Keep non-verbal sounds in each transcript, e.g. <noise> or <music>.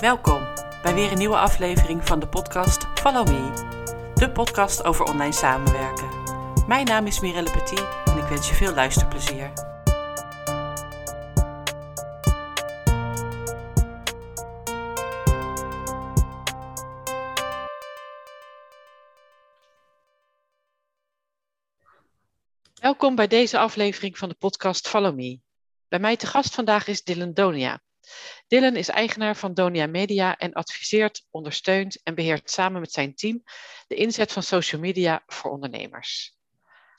Welkom bij weer een nieuwe aflevering van de podcast Follow Me, de podcast over online samenwerken. Mijn naam is Mirelle Petit en ik wens je veel luisterplezier. Welkom bij deze aflevering van de podcast Follow Me. Bij mij te gast vandaag is Dylan Donia. Dylan is eigenaar van Donia Media en adviseert, ondersteunt en beheert samen met zijn team de inzet van social media voor ondernemers.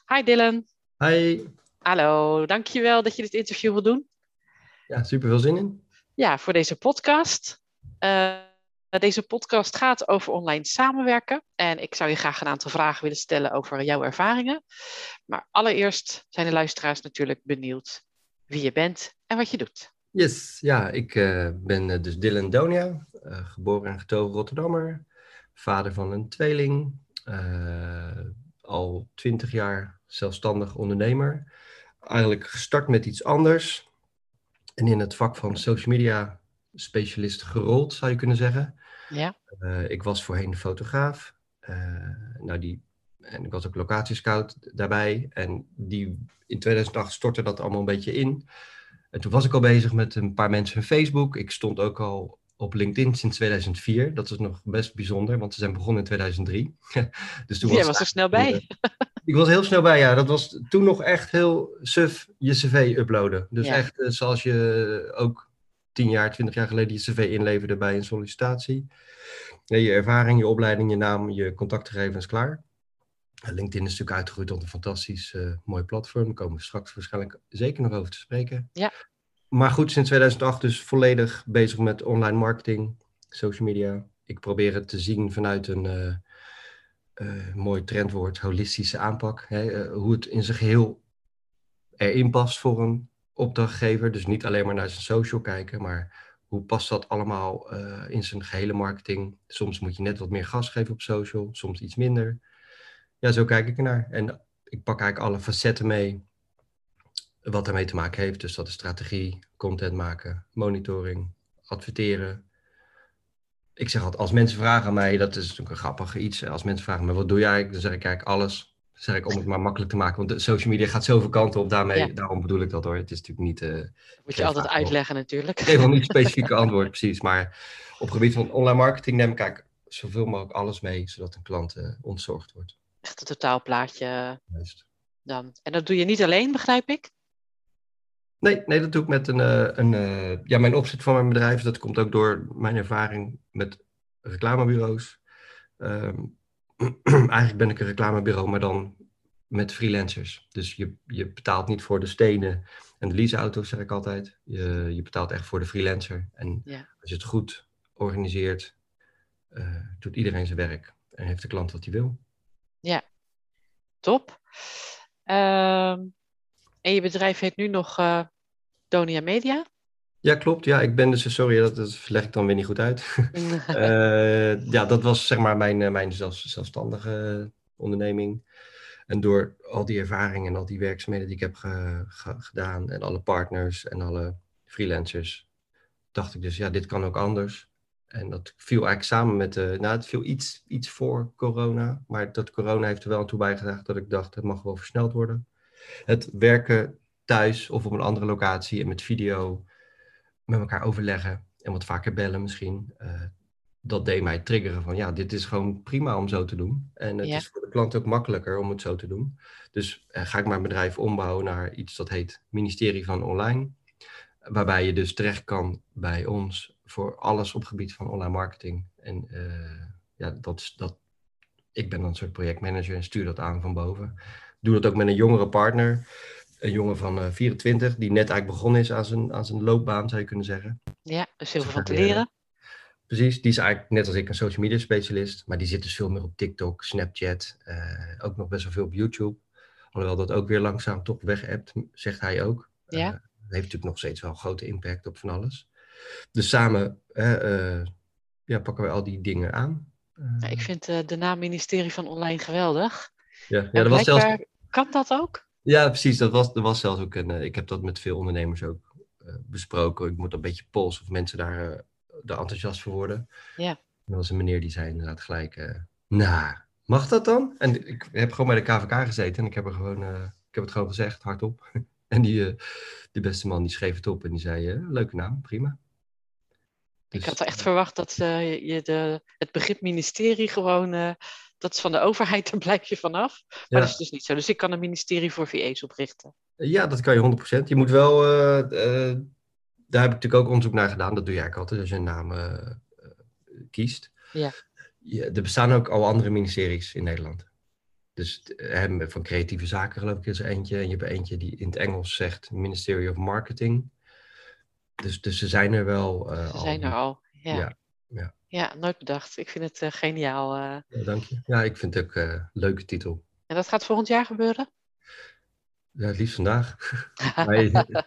Hi Dylan. Hi. Hallo, dankjewel dat je dit interview wil doen. Ja, super veel zin in. Ja, voor deze podcast. Uh, deze podcast gaat over online samenwerken. En ik zou je graag een aantal vragen willen stellen over jouw ervaringen. Maar allereerst zijn de luisteraars natuurlijk benieuwd wie je bent en wat je doet. Yes, ja, ik uh, ben uh, dus Dylan Donia, uh, geboren en getogen Rotterdammer, vader van een tweeling, al twintig jaar zelfstandig ondernemer. Eigenlijk gestart met iets anders en in het vak van social media specialist gerold, zou je kunnen zeggen. Ja. ik was voorheen fotograaf, nou die, en ik was ook locatiescout daarbij. En die, in 2008 stortte dat allemaal een beetje in. En toen was ik al bezig met een paar mensen van Facebook. Ik stond ook al op LinkedIn sinds 2004. Dat is nog best bijzonder, want ze zijn begonnen in 2003. <laughs> dus toen Jij was, was er snel bij. ik was heel snel bij, ja. Dat was toen nog echt heel suf je cv uploaden. Dus echt uh, zoals je ook tien jaar, twintig jaar geleden je cv inleverde bij een sollicitatie. Je ervaring, je opleiding, je naam, je contactgegevens klaar. LinkedIn is natuurlijk uitgegroeid tot een fantastisch uh, mooi platform. Daar komen we straks waarschijnlijk zeker nog over te spreken. Ja. Maar goed, sinds 2008 dus volledig bezig met online marketing, social media. Ik probeer het te zien vanuit een uh, uh, mooi trendwoord, holistische aanpak. Hè? hoe het in zijn geheel erin past voor een opdrachtgever. Dus niet alleen maar naar zijn social kijken, maar hoe past dat allemaal in zijn gehele marketing? Soms moet je net wat meer gas geven op social, soms iets minder ja, zo kijk ik ernaar. En ik pak eigenlijk alle facetten mee wat ermee te maken heeft. Dus dat is strategie, content maken, monitoring, adverteren. Ik zeg altijd, als mensen vragen aan mij, dat is natuurlijk een grappig iets. Als mensen vragen me, wat doe jij? Dan zeg ik eigenlijk alles. Dan zeg ik om het maar makkelijk te maken. Want de social media gaat zoveel kanten op. Daarmee, Daarom bedoel ik dat hoor. Het is natuurlijk niet... Uh, Moet je altijd uitleggen natuurlijk. Ik geef wel niet specifieke antwoord, precies. Maar op het gebied van online marketing neem ik eigenlijk zoveel mogelijk alles mee. Zodat een klant uh, ontzorgd wordt echt een totaalplaatje dan. En dat doe je niet alleen, begrijp ik? Nee, nee dat doe ik met een, uh, een uh, ja, mijn opzet van mijn bedrijf. Dat komt ook door mijn ervaring met reclamebureaus. Um, <clears throat> eigenlijk ben ik een reclamebureau, maar dan met freelancers. Dus je, je betaalt niet voor de stenen en de leaseauto's, zeg ik altijd. Je, je betaalt echt voor de freelancer. En ja. als je het goed organiseert, uh, doet iedereen zijn werk. En heeft de klant wat hij wil. Ja, top. Ehm, en je bedrijf heet nu nog uh, Donia Media? Ja, klopt. Ja, ik ben dus, sorry, dat, dat leg ik dan weer niet goed uit. uh, <laughs> <laughs> ja, dat was zeg maar mijn, eh, mijn zelf, zelfstandige onderneming. En door al die ervaringen en al die werkzaamheden die ik heb ge, ge, gedaan en alle partners en alle freelancers, dacht ik dus, ja, dit kan ook anders. En dat viel eigenlijk samen met de. Nou, het viel iets, iets voor corona. Maar dat corona heeft er wel aan toe bijgedragen dat ik dacht, het mag wel versneld worden. Het werken thuis of op een andere locatie en met video met elkaar overleggen en wat vaker bellen misschien. Uh, dat deed mij triggeren van ja, dit is gewoon prima om zo te doen. En het is voor de klant ook makkelijker om het zo te doen. Dus uh, ga ik mijn bedrijf ombouwen naar iets dat heet Ministerie van Online. Waarbij je dus terecht kan bij ons voor alles op het gebied van online marketing. En uh, ja, dat, dat, ik ben dan een soort projectmanager en stuur dat aan van boven. Doe dat ook met een jongere partner. Een jongen van uh, eh, 24, die net eigenlijk begonnen is aan zijn, aan zijn loopbaan, zou je kunnen zeggen. Ja, dus heel veel van te leren. Precies, die is eigenlijk net als ik een social media specialist, maar die zit dus veel meer op TikTok, Snapchat, uh, ook nog best wel veel op YouTube. Alhoewel dat ook weer langzaam toch weg hebt, zegt hij ook. Ja. Uh, heeft natuurlijk nog steeds wel een grote impact op van alles. Dus samen uh, ja, pakken we al die dingen aan. Ja, ik vind uh, de naam ministerie van Online geweldig. Ja, ja dat was zelfs... Kan dat ook? Ja, precies. Dat was, dat was zelfs ook een... ik heb dat met veel ondernemers ook besproken. Ik moet een beetje polsen of mensen daar er enthousiast voor worden. Ja. En was een meneer die zei inderdaad gelijk, nou, mag dat dan? En ik heb gewoon bij de KVK gezeten en ik heb, er gewoon, ik heb het gewoon gezegd, hardop. <laughs> en die, die beste man die schreef het op en die zei, leuke naam, prima. Dus, ik had echt verwacht dat je de, het begrip ministerie gewoon dat is van de <laughs> overheid, daar blijf je vanaf. Maar ja. dat is dus niet zo. Dus ik kan een ministerie voor VA's oprichten. Ja, dat kan je 100%. Je moet wel, uh, uh, daar heb ik natuurlijk ook onderzoek naar gedaan. Dat doe eigenlijk altijd als je een naam kiest. Ja. ja. Er bestaan ook al andere ministeries in Nederland. Dus van creatieve zaken geloof ik is er eentje. En je hebt eentje die in het Engels zegt Ministry of Marketing. Dus, dus ze zijn er wel Ze al. zijn er al, ja. ja. Ja. ja, nooit bedacht. Ik vind het uh, geniaal. Uh... Ja, dank je. Ja, ik vind het ook een uh, leuke titel. En dat gaat volgend jaar gebeuren? Ja, het liefst vandaag. <laughs> maar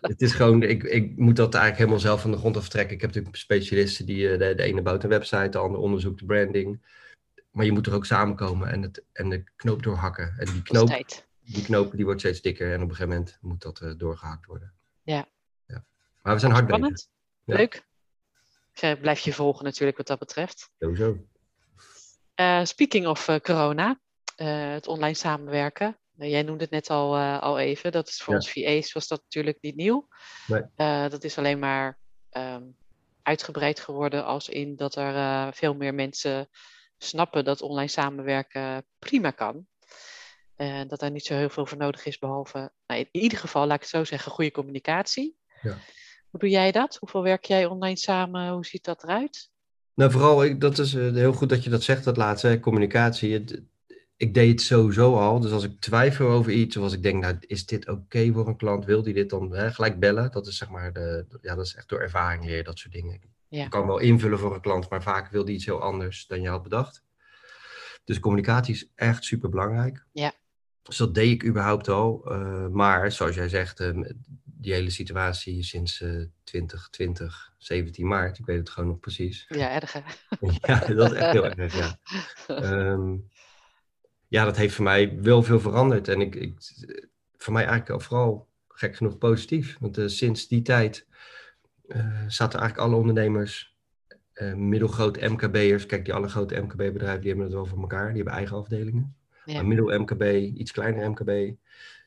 het is gewoon, ik, ik moet dat eigenlijk helemaal zelf van de grond af trekken. Ik heb natuurlijk specialisten die, de, de ene bouwt een website, de andere onderzoekt de branding. Maar je moet er ook samenkomen en, het, en de knoop doorhakken. En die knoop, die knoop die wordt steeds dikker en op een gegeven moment moet dat doorgehakt worden. Ja. Ja. Maar we zijn hard bezig. Ja. Leuk blijf je volgen natuurlijk wat dat betreft. Sowieso. Uh, speaking of uh, corona, uh, het online samenwerken. jij noemde het net al, al even. Dat is voor ja. ons VA's was dat natuurlijk niet nieuw. Nee. dat is alleen maar um, uitgebreid geworden als in dat er veel meer mensen snappen dat online samenwerken prima kan. En dat daar niet zo heel veel voor nodig is, behalve nou, in ieder geval, laat ik het zo zeggen, goede communicatie. Ja. Hoe doe jij dat? Hoeveel werk jij online samen? Hoe ziet dat eruit? Nou, vooral, ik, dat is uh, heel goed dat je dat zegt, dat laatste, communicatie. Het, ik deed het sowieso al, dus als ik twijfel over iets, of als ik denk, nou, is dit oké voor een klant? Wil die dit dan hè, gelijk bellen? Dat is zeg maar, de, ja, dat is echt door ervaring leer dat soort dingen. Ja. Je kan wel invullen voor een klant, maar vaak wil die iets heel anders dan je had bedacht. Dus communicatie is echt super belangrijk. Ja. Dus dat deed ik überhaupt al. Uh, maar zoals jij zegt, uh, die hele situatie sinds uh, 2020, 17 maart, ik weet het gewoon nog precies. Ja, erg hè? <laughs> ja, dat is echt heel erg, ja. Um, ja, dat heeft voor mij wel veel veranderd. En ik, ik, voor mij eigenlijk vooral gek genoeg positief. Want sinds die tijd zaten eigenlijk alle ondernemers, middelgrote MKB'ers, kijk die alle grote MKB-bedrijven, die hebben het wel voor elkaar, die hebben eigen afdelingen. Ja. Maar middel MKB, iets kleiner MKB,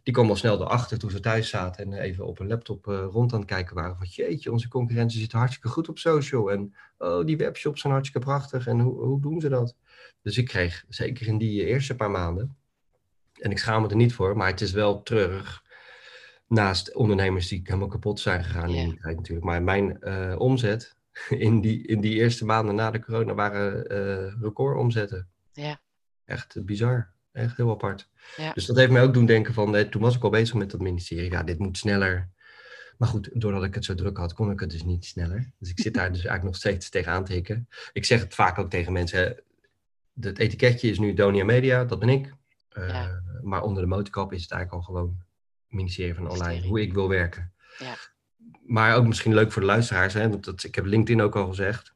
die kwam al snel erachter toen ze thuis zaten en even op een laptop uh, rond aan het kijken waren. Van jeetje, onze concurrentie zit hartstikke goed op social. En oh, die webshops zijn hartstikke prachtig. En hoe, hoe doen ze dat? Dus ik kreeg, zeker in die eerste paar maanden, en ik schaam me er niet voor, maar het is wel terug. Naast ondernemers die helemaal kapot zijn gegaan in die tijd natuurlijk. Maar mijn uh, omzet <laughs> in die, in die eerste maanden na de corona waren uh, recordomzetten. Ja. Echt bizar. Echt heel apart. Ja. Dus dat heeft mij ook doen denken van, eh, toen was ik al bezig met dat ministerie. Ja, dit moet sneller. Maar goed, doordat ik het zo druk had, kon ik het dus niet sneller. Dus ik zit daar dus eigenlijk nog steeds tegenaan te hikken. Ik zeg het vaak ook tegen mensen. Het etiketje is nu Donia Media, dat ben ik. Uh, Ja. Maar onder de motorkap is het eigenlijk al gewoon ministerie van online, hoe ik wil werken. Ja. Maar ook misschien leuk voor de luisteraars, hè, want dat, ik heb LinkedIn ook al gezegd.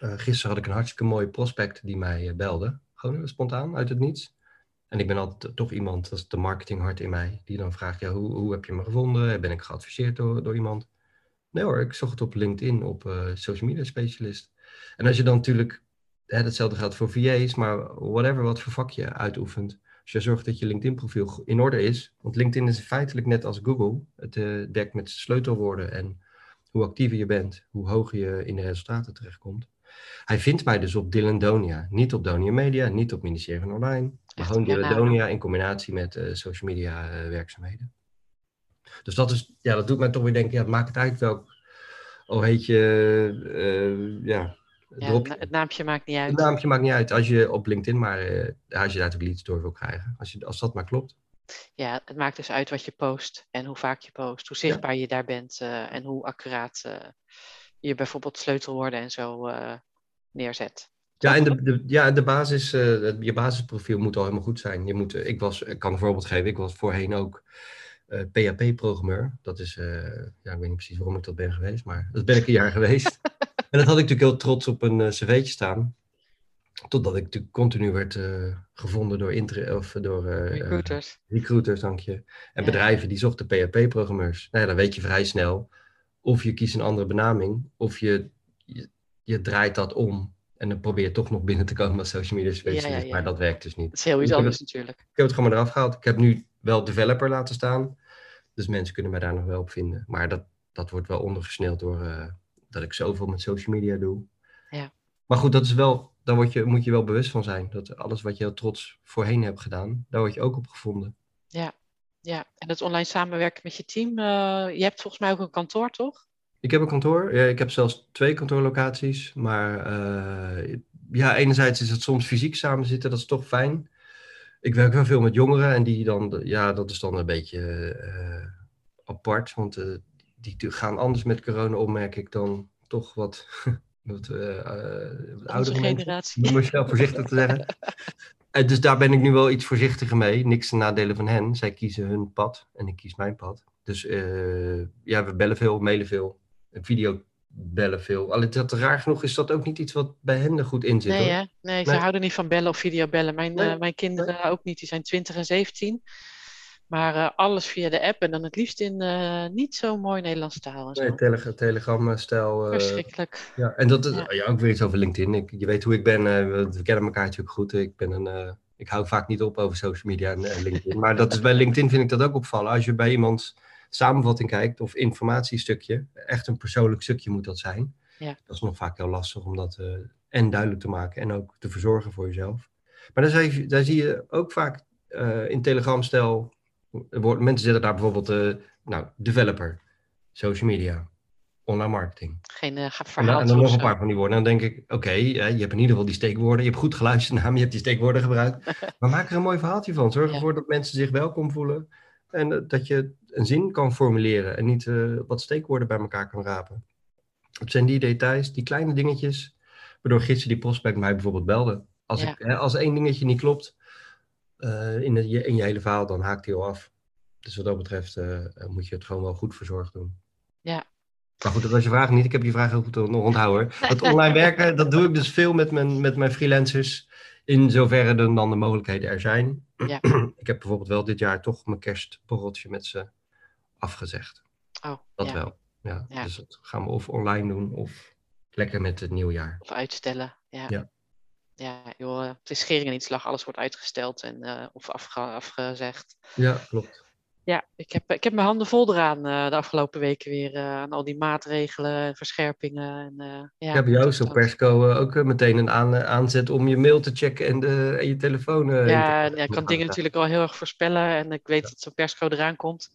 Uh, gisteren had ik een hartstikke mooie prospect die mij uh, belde. Gewoon spontaan, uit het niets. En ik ben altijd toch iemand, dat is de marketinghart in mij, die dan vraagt, ja, hoe, hoe heb je me gevonden? Ben ik geadviseerd door, door iemand? Nee hoor, ik zocht het op LinkedIn, op uh, social media specialist. En als je dan natuurlijk, hè, datzelfde geldt voor VA's, maar whatever wat voor vak je uitoefent. Als je zorgt dat je LinkedIn profiel in orde is, want LinkedIn is feitelijk net als Google. Het uh, met sleutelwoorden en hoe actiever je bent, hoe hoger je in de resultaten terechtkomt. Hij vindt mij dus op Dylan Donia. Niet op Donia Media, niet op Ministerie van Online. Maar gewoon een Dylan kanaal. Donia in combinatie met uh, social media uh, werkzaamheden. Dus dat, is, ja, dat doet mij toch weer denken, ja, het maakt het eigenlijk wel, al heet je, uh, ja, Ja, het naampje maakt niet uit. Het naampje maakt niet uit als je op LinkedIn, maar uh, als je daar natuurlijk leads door wil krijgen. Als, je, als dat maar klopt. Ja, het maakt dus uit wat je post en hoe vaak je post, hoe zichtbaar je daar bent uh, en hoe accuraat uh, je bijvoorbeeld sleutelwoorden en zo neerzet. Ja, en de, de, ja, de basis, uh, je basisprofiel moet al helemaal goed zijn. Je moet, ik, was, ik kan een voorbeeld geven, ik was voorheen ook uh, PHP-programmeur. Dat is, uh, ja, ik weet niet precies waarom ik dat ben geweest, maar dat ben ik een jaar geweest. <laughs> En dat had ik natuurlijk heel trots op een cv'tje staan. Totdat ik natuurlijk continu werd gevonden door, inter of door recruiters. recruiters, dank je. En ja. bedrijven die zochten PHP-programmeurs. Nou ja, dan weet je vrij snel of je kiest een andere benaming, of je je draait dat om en dan probeer je toch nog binnen te komen als social media specialist, Ja, ja, ja. maar dat werkt dus niet. Dat is heel iets anders natuurlijk. Ik heb het gewoon maar eraf gehaald. Ik heb nu wel developer laten staan. Dus mensen kunnen mij daar nog wel op vinden. Maar dat, dat wordt wel ondergesneeld door eh, dat ik zoveel met social media doe. Ja. Maar goed, dat is wel, daar word je, moet je wel bewust van zijn. Dat alles wat je heel trots voorheen hebt gedaan, daar word je ook op gevonden. Ja, en het online samenwerken met je team. eh, je hebt volgens mij ook een kantoor, toch? Ik heb een kantoor. Ja, ik heb zelfs twee kantoorlocaties. Maar eh, ja, enerzijds is het soms fysiek samen zitten. Dat is toch fijn. Ik werk wel veel met jongeren. En die dan, ja, dat is dan een beetje eh, apart. Want eh, die gaan anders met corona om, merk ik dan toch wat, <laughs> wat oudere generatie. Om het zelf voorzichtig te zeggen. Eh, dus daar ben ik nu wel iets voorzichtiger mee. Niks ten nadele van hen. Zij kiezen hun pad en ik kies mijn pad. Dus eh, ja, we bellen veel, mailen veel. Video bellen veel. Alleen dat raar genoeg is dat ook niet iets wat bij hen er goed in zit. Nee, hè? nee, ze Nee. houden niet van bellen of videobellen. Mijn, Nee, eh, mijn kinderen ook niet. Die zijn 20 en 17. Maar eh, alles via de app en dan het liefst in eh, niet zo mooi Nederlands taal. Nee, tele Telegram-stijl. eh, Verschrikkelijk. ja, en dat is Ja. ja. ook weer iets over LinkedIn. Ik, je weet hoe ik ben. we, we kennen elkaar natuurlijk goed. Ik, ben een, ik hou vaak niet op over social media en LinkedIn. maar dat is, bij LinkedIn vind ik dat ook opvallen. Als je bij iemands samenvatting kijkt of informatiestukje, echt een persoonlijk stukje moet dat zijn. Ja. Dat is nog vaak heel lastig om dat eh, en duidelijk te maken en ook te verzorgen voor jezelf. Maar daar, zie je- daar zie je ook vaak eh, in Telegram-stijl, mensen zetten daar bijvoorbeeld, eh, nou, developer, social media, online marketing. Geen uh, verhaal. en dan nog een paar van die woorden. En dan denk ik, oké, je hebt in ieder geval die steekwoorden. Je hebt goed geluisterd naar me, je hebt die steekwoorden gebruikt. <laughs> maar maak er een mooi verhaaltje van. Zorg Ja. ervoor dat mensen zich welkom voelen. En dat je een zin kan formuleren. En niet eh, wat steekwoorden bij elkaar kan rapen. Het zijn die details, die kleine dingetjes. Waardoor gisteren die prospect mij bijvoorbeeld belde. Als, Ja. ik, hè, als één dingetje niet klopt eh, in, het- je, in je hele verhaal, dan haakt hij al af. Dus wat dat betreft eh, moet je het gewoon wel goed verzorgd doen. Ja. Maar goed, dat was je vraag niet. Ik heb je vraag heel goed nog onthouden. Dat online werken, dat doe ik dus veel met mijn, met mijn freelancers. In zoverre dan dan de mogelijkheden er zijn. Ja. ik heb bijvoorbeeld wel dit jaar toch mijn kerstborreltje met ze afgezegd. Oh, Dat ja. wel. Ja. Ja. Dus dat gaan we of online doen of lekker met het nieuwjaar. Of uitstellen. Ja. Ja. Ja, joh, eh, het is schering en inslag. Alles wordt uitgesteld en, eh, of afge- afgezegd. Ja, klopt. Ja, ik heb, ik heb mijn handen vol eraan eh, de afgelopen weken weer. aan al die maatregelen en verscherpingen. En, ja, ik heb jou zo dat- persco ook meteen een aan, aanzet om je mail te checken en, de, en je telefoon. Ja, ja, ik kan dingen natuurlijk al heel erg voorspellen. En ik weet dat zo'n perscode eraan komt.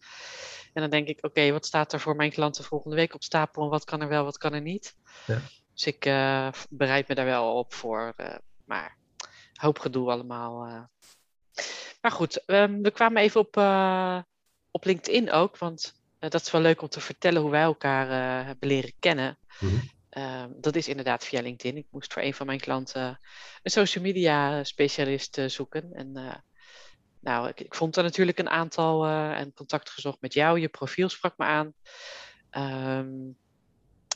En dan denk ik, oké, wat staat er voor mijn klanten volgende week op stapel? En wat kan er wel, wat kan er niet? Ja. Dus ik eh, bereid me daar wel op voor. eh, maar hoop gedoe allemaal. eh. Maar goed, ehm, we kwamen even op, op LinkedIn ook. Want dat is wel leuk om te vertellen hoe wij elkaar hebben leren kennen. Mhm. Ehm, dat is inderdaad via LinkedIn. Ik moest voor een van mijn klanten een social media specialist zoeken. En nou, ik, ik vond er natuurlijk een aantal eh, en contact gezocht met jou. Je profiel sprak me aan. Ehm,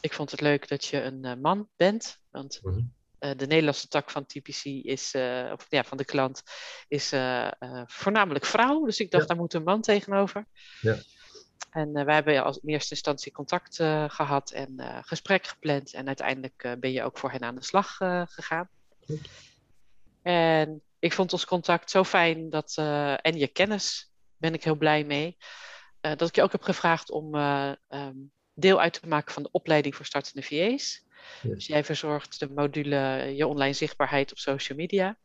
ik vond het leuk dat je een eh, man bent. Want Mhm. eh, de Nederlandse tak van TPC is, of ja, van de klant, is voornamelijk vrouw. Dus ik dacht, Ja. daar moet een man tegenover. Ja. En wij hebben als in eerste instantie contact eh, gehad en gesprek gepland. En uiteindelijk ben je ook voor hen aan de slag gegaan. En ik vond ons contact zo fijn dat, eh, en je kennis ben ik heel blij mee. eh, dat ik je ook heb gevraagd om eh, ehm, deel uit te maken van de opleiding voor startende VA's. Yes. Dus jij verzorgt de module je online zichtbaarheid op social media.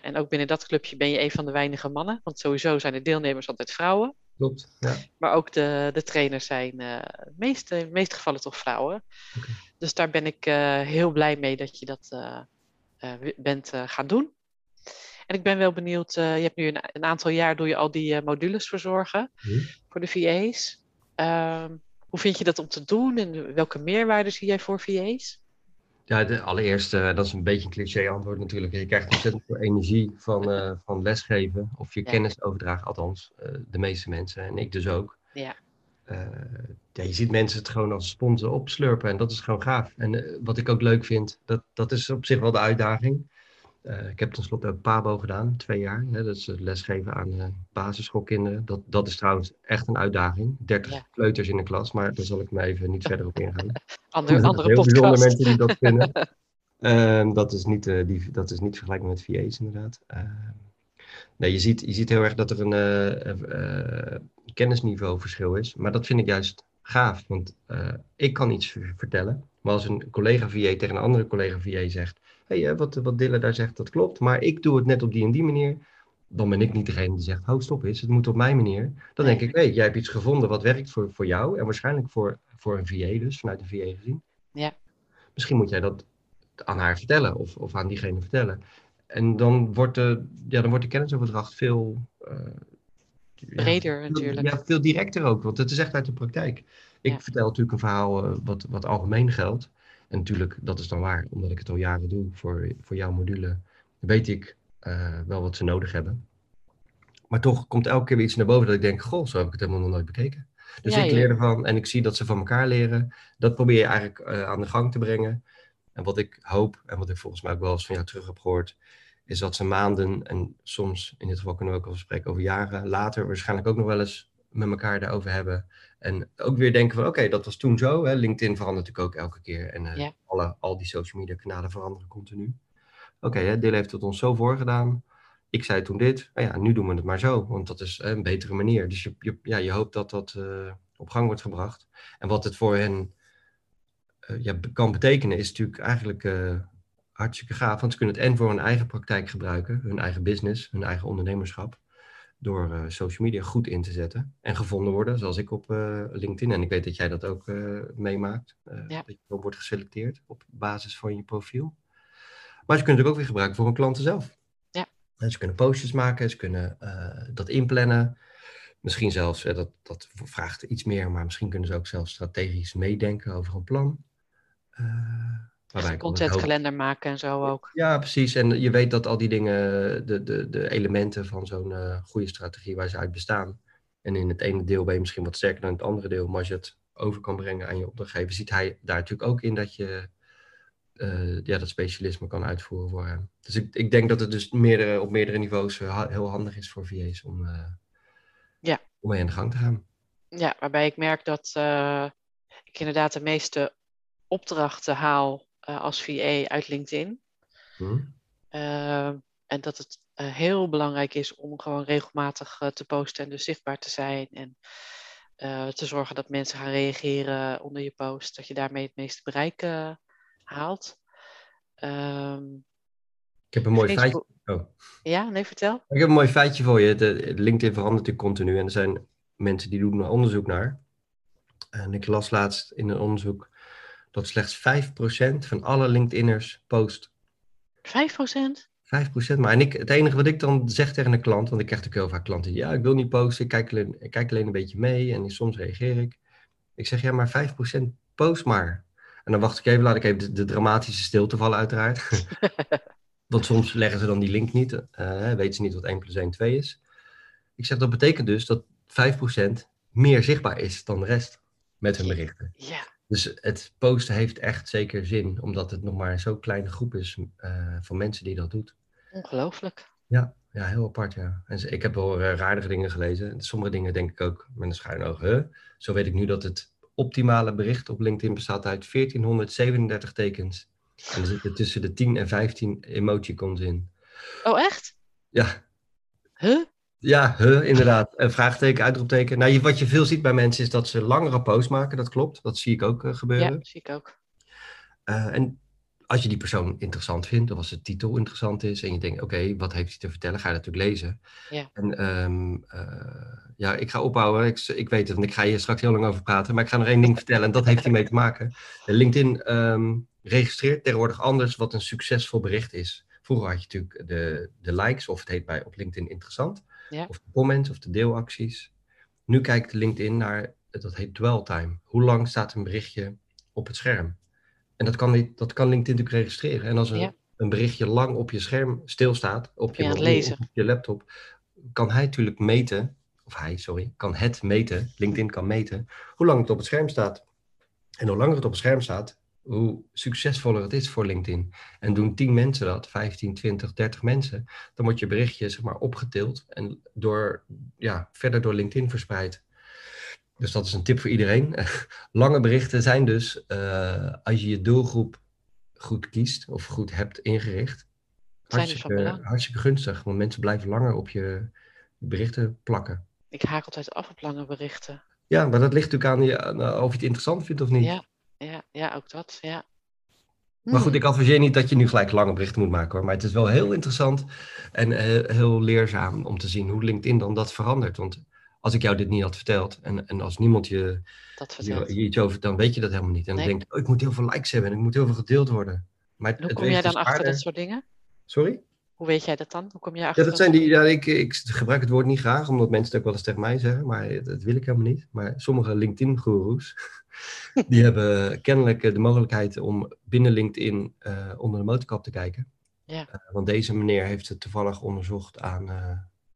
En ook binnen dat clubje ben je een van de weinige mannen. Want sowieso zijn de deelnemers altijd vrouwen. Klopt. Ja. Maar ook de, de trainers zijn de meeste, in de meeste gevallen toch vrouwen. Dus daar ben ik heel blij mee dat je dat bent gaan doen. En ik ben wel benieuwd, eh, je hebt nu een, een aantal jaar doe je al die eh, modules verzorgen Mhm. voor de VA's. Ehm, hoe vind je dat om te doen en welke meerwaarde zie jij voor VA's? Ja, de, allereerst, eh, dat is een beetje een cliché antwoord natuurlijk. Je krijgt ontzettend veel energie van, <laughs> van lesgeven of je Ja. kennis overdragen, althans de meeste mensen en ik dus ook. Ja. Ja, je ziet mensen het gewoon als sponsen opslurpen en dat is gewoon gaaf. En wat ik ook leuk vind, dat, dat is op zich wel de uitdaging. Uh, ik heb tenslotte ook PABO gedaan, twee jaar. Hè, dat is lesgeven aan uh, basisschoolkinderen. Dat, dat is trouwens echt een uitdaging. 30 ja. kleuters in de klas, maar daar zal ik me even niet verder op ingaan. <laughs> Ander, <laughs> andere heel podcast. bijzonder mensen die dat vinden. uh, <laughs> dat, is niet, die, dat is niet vergelijkbaar met VA's inderdaad. Ehm, nee, je ziet, je ziet heel erg dat er een kennisniveauverschil is. Maar dat vind ik juist gaaf, want ik kan iets vertellen. Maar als een collega VA tegen een andere collega VA zegt hey, wat, wat Dille daar zegt, dat klopt, maar ik doe het net op die en die manier, dan ben ik niet degene die zegt, oh stop eens, het moet op mijn manier. Dan denk ik, hey, jij hebt iets gevonden wat werkt voor, voor jou en waarschijnlijk voor, voor een VA dus, vanuit de VA gezien. Ja. Misschien moet jij dat aan haar vertellen of, of aan diegene vertellen. En dan wordt de, ja, dan wordt de kennisoverdracht veel... Uh, Breder natuurlijk. Ja, veel directer ook, want het is echt uit de praktijk. Ik vertel natuurlijk een verhaal uh, wat, wat algemeen geldt. En natuurlijk, dat is dan waar, omdat ik het al jaren doe voor, voor jouw module, weet ik uh, wel wat ze nodig hebben. Maar toch komt elke keer weer iets naar boven dat ik denk, goh, zo heb ik het helemaal nog nooit bekeken. Dus ik leer ervan en ik zie dat ze van elkaar leren. Dat probeer je eigenlijk uh, aan de gang te brengen. En wat ik hoop, en wat ik volgens mij ook wel eens van jou terug heb gehoord, is dat ze maanden en soms, in dit geval kunnen we ook al spreken over jaren, later waarschijnlijk ook nog wel eens met elkaar daarover hebben. En ook weer denken van oké, dat was toen zo. Hè. LinkedIn verandert natuurlijk ook elke keer. En uh, alle, al die social media kanalen veranderen continu. Oké, okay, Deel heeft het ons zo voorgedaan. Ik zei toen dit. Nou ja, nu doen we het maar zo. Want dat is een betere manier. Dus je, je, ja, je hoopt dat dat uh, op gang wordt gebracht. En wat het voor hen uh, ja, kan betekenen is natuurlijk eigenlijk hartstikke gaaf. Want ze kunnen het en voor hun eigen praktijk gebruiken. Hun eigen business, hun eigen ondernemerschap door uh, social media goed in te zetten en gevonden worden, zoals ik op uh, LinkedIn. En ik weet dat jij dat ook uh, meemaakt, ja. dat je ook wordt geselecteerd op basis van je profiel. Maar ze kunnen het ook weer gebruiken voor hun klanten zelf. Ja. En ze kunnen postjes maken, ze kunnen dat inplannen. Misschien zelfs, dat, dat vraagt iets meer, maar misschien kunnen ze ook zelfs strategisch meedenken over een plan. Waarbij contentkalender maken en zo ook. Ja, precies. En je weet dat al die dingen, de, de, de elementen van zo'n uh, goede strategie waar ze uit bestaan. En in het ene deel ben je misschien wat sterker dan het andere deel. Maar als je het over kan brengen aan je opdrachtgever, ziet hij daar natuurlijk ook in dat je uh, ja, dat specialisme kan uitvoeren voor hem. Dus ik, ik denk dat het dus meerdere, op meerdere niveaus uh, heel handig is voor VA's om, ja. om mee aan de gang te gaan. Ja, waarbij ik merk dat ik inderdaad de meeste opdrachten haal als VA uit LinkedIn. Hmm. Uh, en dat het uh, heel belangrijk is om gewoon regelmatig te posten en dus zichtbaar te zijn. En te zorgen dat mensen gaan reageren onder je post. Dat je daarmee het meeste bereik haalt. Um, ik heb een mooi feitje. Oh. Ja, nee, vertel. Ik heb een mooi feitje voor je. De, LinkedIn verandert natuurlijk continu en er zijn mensen die doen er onderzoek naar. En ik las laatst in een onderzoek dat slechts 5% van alle LinkedIners post. 5%? 5%, maar en ik, het enige wat ik dan zeg tegen een klant, want ik krijg natuurlijk heel vaak klanten, ja, ik wil niet posten, ik kijk alleen, ik kijk alleen een beetje mee en soms reageer ik. Ik zeg, ja, maar 5% post maar. En dan wacht ik even, laat ik even de, de dramatische stilte vallen uiteraard. <laughs> want soms leggen ze dan die link niet, uh, weten ze niet wat 1 plus 1 2 is. Ik zeg, dat betekent dus dat 5% meer zichtbaar is dan de rest met hun berichten. Ja. Dus het posten heeft echt zeker zin, omdat het nog maar zo'n kleine groep is uh, van mensen die dat doet. Ongelooflijk. Ja, ja heel apart, ja. En ik heb wel uh, raardige dingen gelezen. Sommige dingen denk ik ook met een schuin oog. Huh? Zo weet ik nu dat het optimale bericht op LinkedIn bestaat uit 1437 tekens. En er zitten tussen de 10 en 15 emoticons in. Oh, echt? Ja. Huh? Ja, huh, inderdaad. Een vraagteken, uitroepteken. Nou, wat je veel ziet bij mensen is dat ze langere posts maken. Dat klopt. Dat zie ik ook uh, gebeuren. Ja, zie ik ook. Uh, en als je die persoon interessant vindt, of als de titel interessant is, en je denkt, oké, wat heeft hij te vertellen, ga je natuurlijk lezen. Ja. En um, uh, ja, ik ga opbouwen. Ik, ik weet het, en ik ga hier straks heel lang over praten, maar ik ga nog één ding vertellen, en dat heeft hiermee te maken. LinkedIn um, registreert tegenwoordig anders wat een succesvol bericht is. Vroeger had je natuurlijk de, de likes, of het heet bij op LinkedIn interessant. Ja. Of de comments of de deelacties. Nu kijkt LinkedIn naar, dat heet dwell time. Hoe lang staat een berichtje op het scherm? En dat kan, dat kan LinkedIn natuurlijk registreren. En als een, een berichtje lang op je scherm stilstaat, op je, mobiel, op je laptop, kan hij natuurlijk meten, of hij, sorry, kan het meten, LinkedIn kan meten, hoe lang het op het scherm staat. En hoe langer het op het scherm staat, hoe succesvoller het is voor LinkedIn. En doen 10 mensen dat, 15, 20, 30 mensen, dan wordt je berichtje zeg maar opgetild en door, ja, verder door LinkedIn verspreid. Dus dat is een tip voor iedereen. <laughs> Lange berichten zijn dus, uh, als je je doelgroep goed kiest of goed hebt ingericht, dus hartstikke, hartstikke gunstig. Want mensen blijven langer op je berichten plakken. Ik haak altijd af op lange berichten. Ja, maar dat ligt natuurlijk aan, je, aan of je het interessant vindt of niet. Ja, ja, ja ook dat, ja. Maar goed, hmm. ik adviseer niet dat je nu gelijk lange berichten moet maken hoor. Maar het is wel heel interessant en uh, heel leerzaam om te zien hoe LinkedIn dan dat verandert. Want als ik jou dit niet had verteld en, en als niemand je, dat je, je iets over, dan weet je dat helemaal niet. En dan denk je, oh, ik moet heel veel likes hebben en ik moet heel veel gedeeld worden. Maar hoe kom jij dan dus achter dat soort dingen? Sorry? Hoe weet jij dat dan? Hoe kom je achter? Ja, dat zijn die, ja, ik, ik gebruik het woord niet graag, omdat mensen het ook wel eens tegen mij zeggen, maar dat wil ik helemaal niet. Maar sommige LinkedIn-goeroes, <laughs> die hebben kennelijk de mogelijkheid om binnen LinkedIn uh, onder de motorkap te kijken. Ja. Uh, want deze meneer heeft het toevallig onderzocht aan, uh,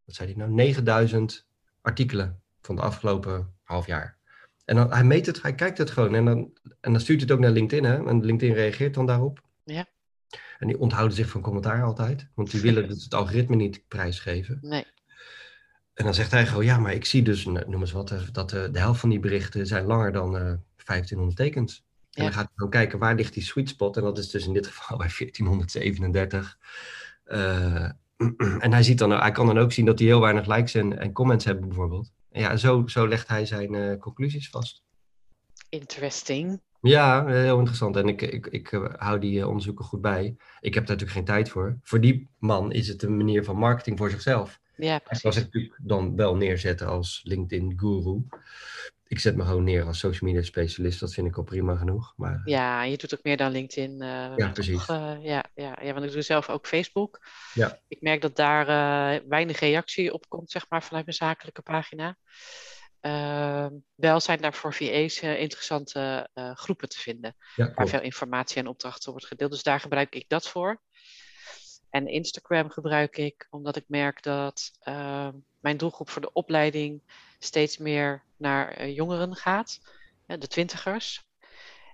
wat zei hij nou, 9000 artikelen van de afgelopen half jaar. En dan, hij meet het, hij kijkt het gewoon en dan, en dan stuurt het ook naar LinkedIn. Hè? En LinkedIn reageert dan daarop. Ja. En die onthouden zich van commentaar altijd, want die willen <laughs> dus het algoritme niet prijsgeven. Nee. En dan zegt hij gewoon, ja, maar ik zie dus, noem eens wat, dat de, de helft van die berichten zijn langer dan uh, eh, 1500 tekens. En dan gaat hij gewoon kijken, waar ligt die sweet spot? En dat is dus in dit geval <laughs> bij 1437. Uh, <clears throat> en hij, ziet dan, hij kan dan ook zien dat hij heel weinig likes en, en comments hebben bijvoorbeeld. En ja, zo, zo legt hij zijn uh, conclusies vast. Interesting. Ja, heel interessant. En ik, ik, ik uh, hou die uh, onderzoeken goed bij. Ik heb daar natuurlijk geen tijd voor. Voor die man is het een manier van marketing voor zichzelf. Ja, precies. Hij kan zich natuurlijk dan wel neerzetten als LinkedIn-guru ik zet me gewoon neer als social media specialist. Dat vind ik al prima genoeg. Maar... Ja, je doet ook meer dan LinkedIn. Uh, ja, precies. uh, ja, ja, ja, want ik doe zelf ook Facebook. Ja. Ik merk dat daar uh, weinig reactie op komt, zeg maar, vanuit mijn zakelijke pagina. Ehm, wel zijn daar voor VA's interessante groepen te vinden. Ja, waar veel informatie en opdrachten wordt gedeeld. Dus daar gebruik ik dat voor. En Instagram gebruik ik omdat ik merk dat ehm, mijn doelgroep voor de opleiding steeds meer naar eh, jongeren gaat, de twintigers.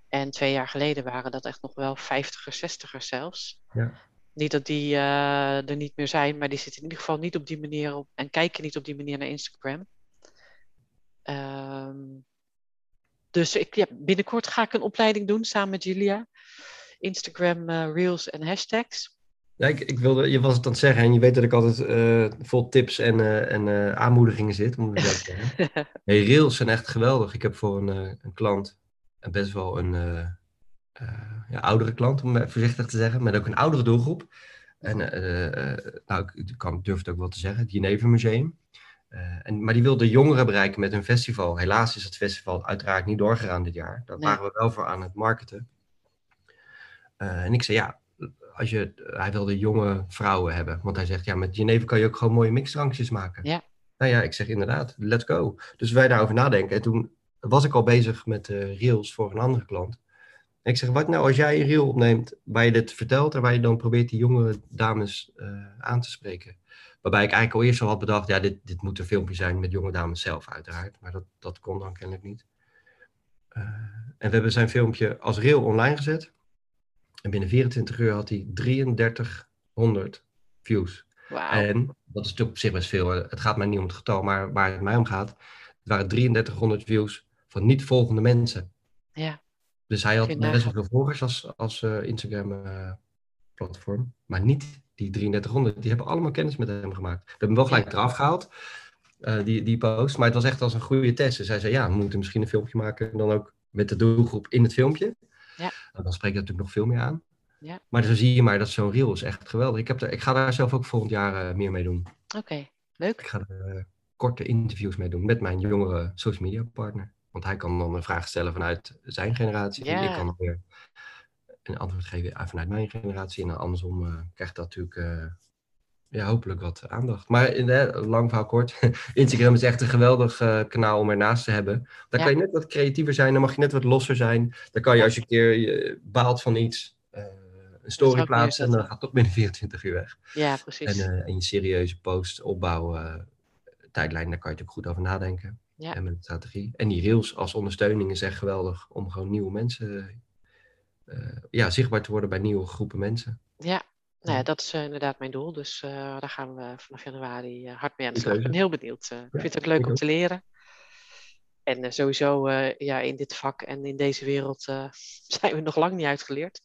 En twee jaar geleden waren dat echt nog wel vijftigers, zestigers zelfs. Ja. Niet dat die er niet meer zijn, maar die zitten in ieder geval niet op die manier op en kijken niet op die manier naar Instagram. Um, dus ik, ja, binnenkort ga ik een opleiding doen samen met Julia. Instagram uh, Reels en hashtags. Ja, ik, ik, wilde, je was het aan het zeggen en je weet dat ik altijd uh, vol tips en, uh, en aanmoedigingen zit. Moet ik <laughs> zeggen. hey, Rails zijn echt geweldig. Ik heb voor een, een klant, best wel een ja, oudere klant, om voorzichtig te zeggen, met ook een oudere doelgroep. En nou, ik kan, durf het ook wel te zeggen, het Geneve Museum. En, maar die wilde jongeren bereiken met een festival. Helaas is het festival uiteraard niet doorgegaan dit jaar. Daar waren we wel voor aan het marketen. en ik zei, ja, als je, hij wilde jonge vrouwen hebben. Want hij zegt, ja, met Geneve kan je ook gewoon mooie mixdrankjes maken. Ja. Nou ja, ik zeg inderdaad, let's go. Dus wij daarover nadenken. En toen was ik al bezig met uh, reels voor een andere klant. En ik zeg, wat nou als jij een reel opneemt waar je dit vertelt en waar je dan probeert die jonge dames uh, aan te spreken. Waarbij ik eigenlijk al eerst al had bedacht, ja, dit, dit moet een filmpje zijn met jonge dames zelf uiteraard. Maar dat, dat kon dan kennelijk niet. Uh, en we hebben zijn filmpje als reel online gezet. En binnen 24 uur had hij 3300 views. Wow. En dat is natuurlijk op zich best veel. Het gaat mij niet om het getal, maar waar het mij om gaat. Het waren 3300 views van niet volgende mensen. Ja. Dus hij had best wel veel volgers als, als uh, Instagram-platform. Uh, maar niet die 3300. Die hebben allemaal kennis met hem gemaakt. We hebben hem wel gelijk eraf gehaald, uh, die, die post. Maar het was echt als een goede test. Dus hij zei, ja, we moeten misschien een filmpje maken. En dan ook met de doelgroep in het filmpje. Ja. En dan spreekt dat natuurlijk nog veel meer aan. Ja. Maar zo zie je maar dat zo'n reel is echt geweldig. Ik, heb er, ik ga daar zelf ook volgend jaar uh, meer mee doen. Oké, leuk. Ik ga er uh, korte interviews mee doen met mijn jongere social media partner. Want hij kan dan een vraag stellen vanuit zijn generatie. Ja. En ik kan weer een antwoord geven vanuit mijn generatie. En dan andersom uh, krijgt dat natuurlijk ja, hopelijk wat aandacht. Maar in, hè, lang verhaal kort. <laughs> Instagram is echt een geweldig uh, kanaal om ernaast te hebben. Daar kan je net wat creatiever zijn, dan mag je net wat losser zijn. Dan kan je als je een keer je baalt van iets, uh, een story plaatsen en dan gaat het toch binnen <laughs> 24 uur weg. Ja, precies. En, uh, en je serieuze post opbouwen, tijdlijn, daar kan je natuurlijk goed over nadenken. Ja. En met strategie. En die reels als ondersteuning is echt geweldig om gewoon nieuwe mensen ja, zichtbaar te worden bij nieuwe groepen mensen. Ja, nou ja, dat is inderdaad mijn doel. Dus daar gaan we vanaf januari hard mee aan de slag. Ik ben heel benieuwd. ik vind het ook leuk om te leren. En sowieso ja, in dit vak en in deze wereld <laughs> zijn we nog lang niet uitgeleerd.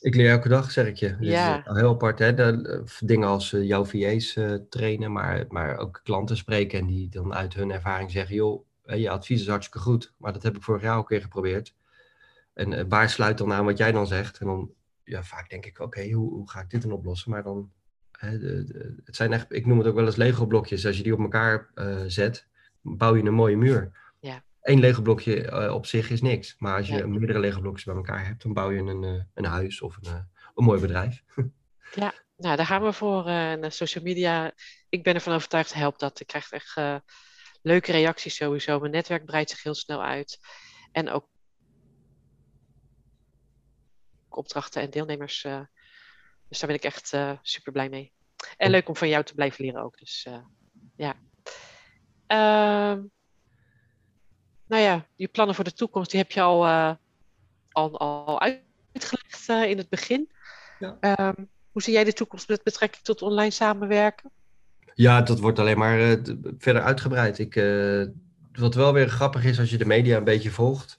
Ik leer elke dag, zeg ik je. Ja. heel apart, hè? De, dingen als jouw VA's trainen, maar, maar ook klanten spreken en die dan uit hun ervaring zeggen, joh, je advies is hartstikke goed, maar dat heb ik vorig jaar ook weer geprobeerd. En uh, waar sluit dan aan wat jij dan zegt? En dan, ja, vaak denk ik, oké, hoe, hoe ga ik dit dan oplossen? Maar dan, hè, de, het zijn echt, ik noem het ook wel eens Lego-blokjes. Als je die op elkaar uh, zet, bouw je een mooie muur. Ja. Eén Lego-blokje uh, op zich is niks. Maar als je ja. meerdere Lego-blokjes bij elkaar hebt, dan bouw je een, een huis of een, een mooi bedrijf. <laughs> ja, nou, daar gaan we voor. Social media, ik ben ervan overtuigd, helpt dat. Ik krijg echt leuke reacties sowieso. Mijn netwerk breidt zich heel snel uit. En ook opdrachten en deelnemers. Uh, dus daar ben ik echt uh, super blij mee. En leuk om van jou te blijven leren ook. Dus uh, ja. Ehm, nou ja, je plannen voor de toekomst, die heb je al, al, al uitgelegd in het begin. Ja. Um, hoe zie jij de toekomst met betrekking tot online samenwerken? Ja, dat wordt alleen maar uh, verder uitgebreid. Ik, uh, wat wel weer grappig is als je de media een beetje volgt.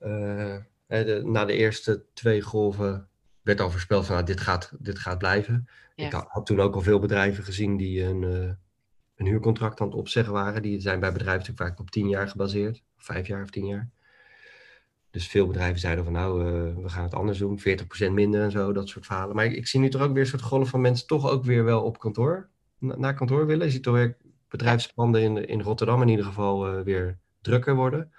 Uh, de, na de eerste twee golven werd al voorspeld van nou, dit, gaat, dit gaat blijven. Ja. Ik had, toen ook al veel bedrijven gezien die een, een huurcontract aan het opzeggen waren. Die zijn bij bedrijven natuurlijk vaak op tien jaar gebaseerd. Vijf jaar of tien jaar. Dus veel bedrijven zeiden van nou, we gaan het anders doen. 40% minder en zo, dat soort verhalen. Maar ik, ik zie nu toch ook weer een soort golf van mensen toch ook weer wel op kantoor naar kantoor willen. Je ziet toch weer bedrijfspanden in, in Rotterdam in ieder geval uh, weer drukker worden.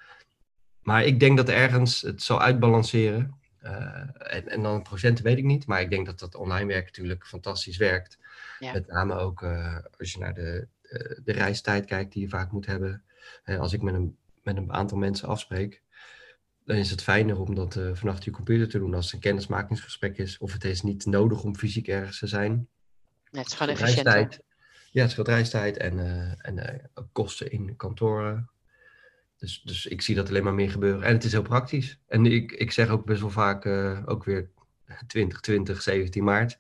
Maar ik denk dat ergens het zal uitbalanceren. Uh, en, en, dan procenten weet ik niet. Maar ik denk dat dat online werk natuurlijk fantastisch werkt. Ja. Met name ook uh, als je naar de, de, de, reistijd kijkt die je vaak moet hebben. als ik met een, met een aantal mensen afspreek, dan is het fijner om dat vanaf je computer te doen als het een kennismakingsgesprek is. Of het is niet nodig om fysiek ergens te zijn. Ja, het is gewoon efficiënter. Ja, het scheelt reistijd en, en kosten in kantoren. Dus, dus ik zie dat alleen maar meer gebeuren. En het is heel praktisch. En ik, ik zeg ook best wel vaak, uh, ook weer 2020, 17 maart.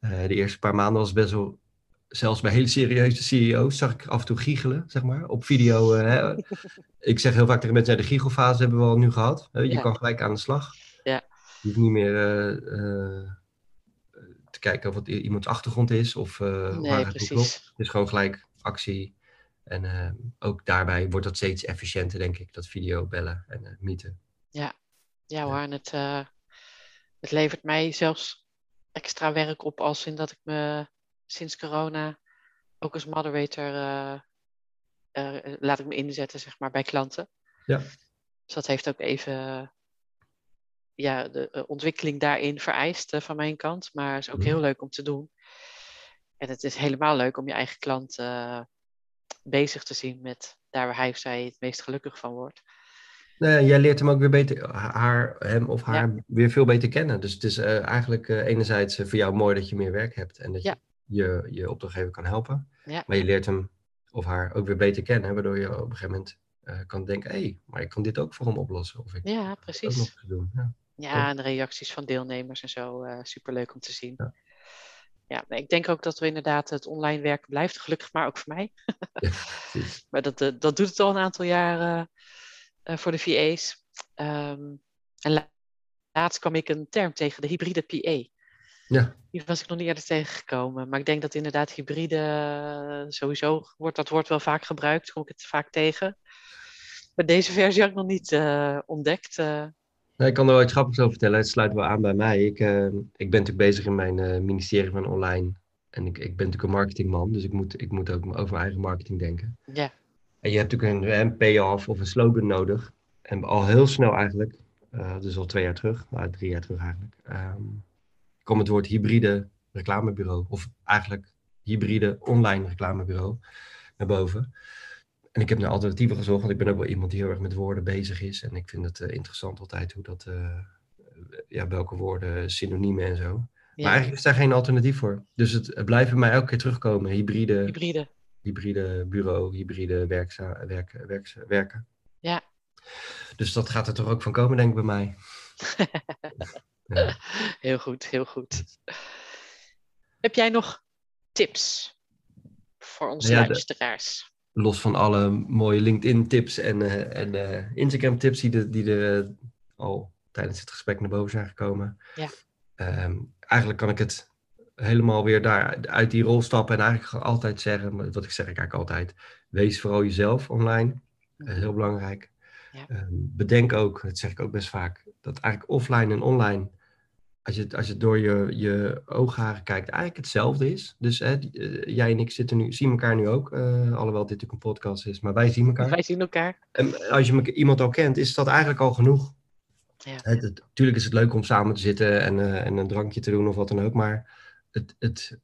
de eerste paar maanden was best wel, zelfs bij hele serieuze CEO's, zag ik af en toe giechelen, zeg maar, op video. Hè. <laughs> ik zeg heel vaak tegen mensen, de giechelfase hebben we al nu gehad. Je ja. kan gelijk aan de slag. Ja. Je hoeft niet meer te kijken wat iemands achtergrond is of uh, nee, waar het klopt. Het is gewoon gelijk actie. En uh, ook daarbij wordt dat steeds efficiënter, denk ik, dat video bellen en uh, meeten. Ja, ja hoor. En het, het levert mij zelfs extra werk op als in dat ik me sinds corona ook als moderator laat ik me inzetten, zeg maar, bij klanten. Ja. Dus dat heeft ook even ja, de ontwikkeling daarin vereist van mijn kant. Maar het is ook heel leuk om te doen. En het is helemaal leuk om je eigen klant bezig te zien met daar waar hij of zij het meest gelukkig van wordt. Nou ja, jij leert hem ook weer beter, haar, hem of haar ja. weer veel beter kennen. Dus het is eigenlijk enerzijds voor jou mooi dat je meer werk hebt en dat ja. je, je je opdrachtgever kan helpen. Ja. Maar je leert hem of haar ook weer beter kennen, waardoor je op een gegeven moment kan denken, hé, hey, maar ik kan dit ook voor hem oplossen. Of ik ja, precies. Ook nog doen. Ja. Ja, en de reacties van deelnemers en zo. Superleuk om te zien. Ja. ik denk ook dat we inderdaad het online werken blijft. Gelukkig maar ook voor mij. <laughs> ja, <laughs> maar dat, uh, dat doet het al een aantal jaren uh, voor de VA's. Um, en laatst kwam ik een term tegen, de hybride PA. Ja. Die was ik nog niet eerder tegengekomen. Maar ik denk dat inderdaad hybride, sowieso wordt dat woord wel vaak gebruikt. Kom ik het vaak tegen. Maar deze versie had ik nog niet ontdekt. Nee, ik kan er wel iets grappigs over vertellen. Het sluit wel aan bij mij. Ik, uh, ik ben natuurlijk bezig in mijn uh, ministerie van online. En ik, ik ben natuurlijk een marketingman, dus ik moet, ik moet ook over mijn eigen marketing denken. Ja. En je hebt natuurlijk een, een payoff of een slogan nodig. En al heel snel eigenlijk, uh, dus al twee jaar terug, nou, drie jaar terug eigenlijk, um, kwam het woord hybride reclamebureau. Of eigenlijk hybride online reclamebureau naar boven. En ik heb naar alternatieven gezocht, want ik ben ook wel iemand die heel erg met woorden bezig is. En ik vind het uh, interessant altijd hoe dat, uh, ja, welke woorden, synoniemen en zo. Ja. Maar eigenlijk is daar geen alternatief voor. Dus het, het blijft bij mij elke keer terugkomen. Hybride, hybride. hybride bureau, hybride werkza, werk, werk, werken. Ja. Dus dat gaat er toch ook van komen, denk ik bij mij. <laughs> ja. Heel goed, heel goed. Heb jij nog tips voor onze ja, luisteraars? Los van alle mooie LinkedIn-tips en, uh, en uh, Instagram-tips die, de, die er al tijdens het gesprek naar boven zijn gekomen. Ja. Um, eigenlijk kan ik het helemaal weer daar uit die rol stappen en eigenlijk altijd zeggen, wat ik zeg ik eigenlijk altijd, wees vooral jezelf online. Mhm. heel belangrijk. Ja. Um, bedenk ook, dat zeg ik ook best vaak, dat eigenlijk offline en online als je, als je door je, je oogharen kijkt, eigenlijk hetzelfde is. Dus hè, eh, jij en ik zitten nu, zien elkaar nu ook, uh, alhoewel dit natuurlijk een podcast is, maar wij zien elkaar. Wij zien elkaar. En als je iemand al kent, is dat eigenlijk al genoeg. Ja. Het, tuurlijk is het leuk om samen te zitten en, uh, en een drankje te doen of wat dan ook, maar het, het,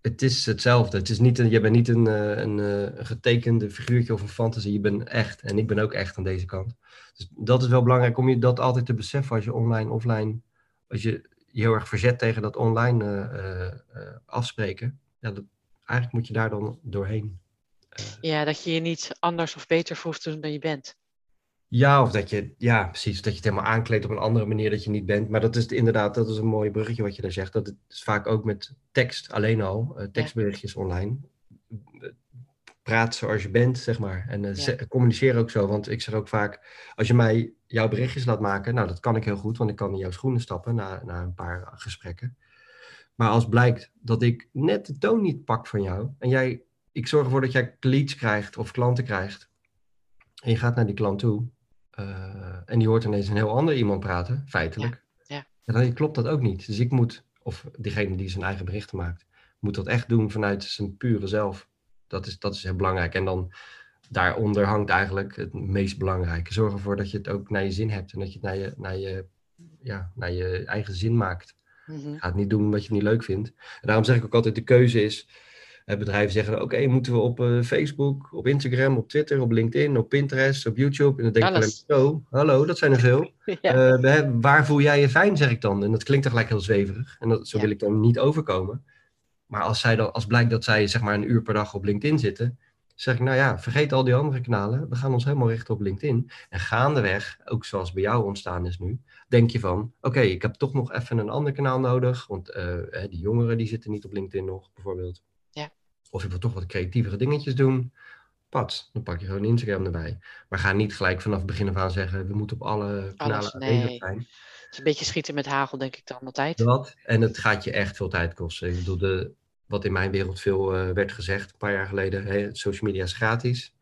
het is hetzelfde. Het is niet een, je bent niet een, een, een getekende figuurtje of een fantasie, je bent echt. En ik ben ook echt aan deze kant. Dus dat is wel belangrijk om je dat altijd te beseffen als je online, offline, als je heel erg verzet tegen dat online uh, uh, afspreken. Ja, dat, eigenlijk moet je daar dan doorheen. ja, dat je je niet anders of beter hoeft te doen dan je bent. Ja, of dat je, ja, precies, dat je het helemaal aankleedt op een andere manier dat je niet bent. Maar dat is inderdaad, dat is een mooi bruggetje wat je daar zegt. Dat het is vaak ook met tekst alleen al, tekstberichtjes online praat zoals je bent, zeg maar. En uh, communiceer ook zo. Want ik zeg ook vaak, als je mij jouw berichtjes laat maken, nou, dat kan ik heel goed, want ik kan in jouw schoenen stappen na, na een paar gesprekken. Maar als blijkt dat ik net de toon niet pak van jou, en jij, ik zorg ervoor dat jij leads krijgt of klanten krijgt, en je gaat naar die klant toe, uh, en die hoort ineens een heel ander iemand praten, feitelijk, ja. ja. dan klopt dat ook niet. Dus ik moet, of diegene die zijn eigen berichten maakt, moet dat echt doen vanuit zijn pure zelf. Dat is, dat is heel belangrijk. En dan daaronder hangt eigenlijk het meest belangrijke. Zorg ervoor dat je het ook naar je zin hebt en dat je het naar je, naar je, ja, naar je eigen zin maakt. Mm Ga het niet doen wat je niet leuk vindt. En daarom zeg ik ook altijd, de keuze is... Bedrijven zeggen, oké, moeten we op uh, Facebook, op Instagram, op Twitter, op LinkedIn, op Pinterest, op YouTube. En dan denk ik alleen, oh, hallo, dat zijn er veel. <laughs> ja. uh, waar voel jij je fijn, zeg ik dan. En dat klinkt toch gelijk heel zweverig. En dat, zo wil ik dan niet overkomen. Maar als, zij dan, als blijkt dat zij zeg maar een uur per dag op LinkedIn zitten, zeg ik, nou ja, vergeet al die andere kanalen. We gaan ons helemaal richten op LinkedIn. En gaandeweg, ook zoals bij jou ontstaan is nu, denk je van, oké, ik heb toch nog even een ander kanaal nodig. Want uh, die jongeren die zitten niet op LinkedIn nog, bijvoorbeeld. Ja. Of je wil toch wat creatievere dingetjes doen. Pat, dan pak je gewoon Instagram erbij. Maar ga niet gelijk vanaf het begin af aan zeggen, we moeten op alle kanalen aanwezig zijn. Het is een beetje schieten met hagel, denk ik dan altijd. Dat, en het gaat je echt veel tijd kosten. Ik bedoel, de, wat in mijn wereld veel uh, werd gezegd een paar jaar geleden, hey, social media is gratis.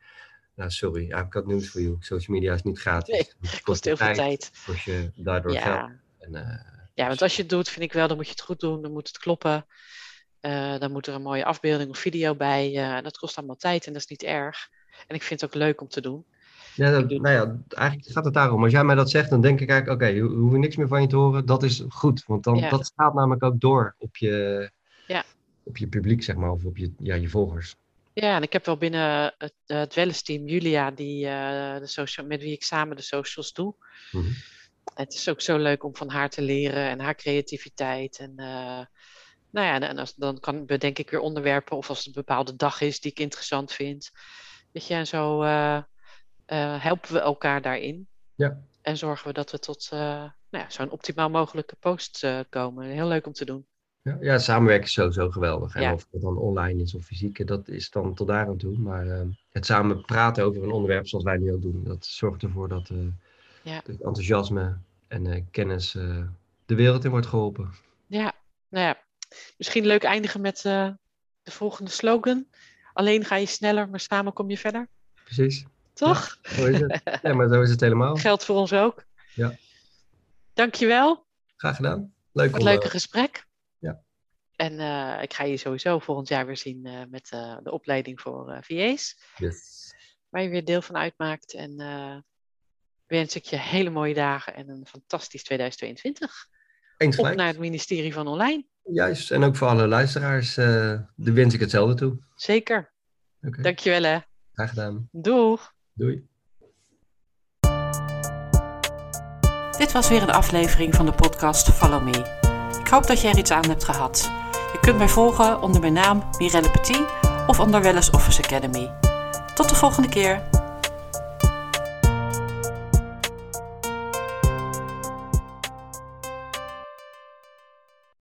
Nou, sorry, I've got news for you. Social media is niet gratis. Nee, het kost heel veel tijd. Kost je daardoor ja. geld. En, uh, ja, want als je het doet, vind ik wel, dan moet je het goed doen. Dan moet het kloppen. Uh, dan moet er een mooie afbeelding of video bij. dat kost allemaal tijd en dat is niet erg. En ik vind het ook leuk om te doen. Ja, dat, nou ja, eigenlijk gaat het daarom. Als jij mij dat zegt, dan denk ik eigenlijk, oké, okay, hoef niks meer van je te horen. Dat is goed, want dan, ja. dat gaat namelijk ook door op je, ja. Op je publiek, zeg maar, of op je, ja, je volgers. Ja, en ik heb wel binnen het, het Welles team Julia, die, uh, de social, met wie ik samen de socials doe. Mm -hmm. Het is ook zo leuk om van haar te leren en haar creativiteit. En uh, nou ja, en als, dan kan, bedenk ik weer onderwerpen of als het een bepaalde dag is die ik interessant vind. Weet je, en zo uh, helpen we elkaar daarin. Ja. En zorgen we dat we tot nou ja, zo'n optimaal mogelijke post komen. Heel leuk om te doen. Ja, ja, samenwerken is sowieso geweldig. En of het dan online is of fysiek, dat is dan tot daar aan toe. Maar uh, het samen praten over een onderwerp zoals wij nu ook doen, dat zorgt ervoor dat uh, ja. het enthousiasme en uh, kennis de wereld in wordt geholpen. Ja, nou ja, misschien leuk eindigen met de volgende slogan. Alleen ga je sneller, maar samen kom je verder. Precies. Toch? Ja, zo is het. <laughs> ja, maar zo is het helemaal. Geldt voor ons ook. Ja. Dankjewel. Graag gedaan. Leuk Wat leuke gesprek. En uh, ik ga je sowieso volgend jaar weer zien uh, met uh, de opleiding voor VA's. Yes. Waar je weer deel van uitmaakt. En wens ik je hele mooie dagen en een fantastisch 2022. Eens Op naar het ministerie van Online. Juist, en ook voor alle luisteraars, de wens ik hetzelfde toe. Zeker. Okay. Dankjewel hè. Graag gedaan. Doeg. Doei. Dit was weer een aflevering van de podcast Follow Me. Ik hoop dat je er iets aan hebt gehad. Je kunt mij volgen onder mijn naam Mirelle Petit of onder Wellness Office Academy. Tot de volgende keer.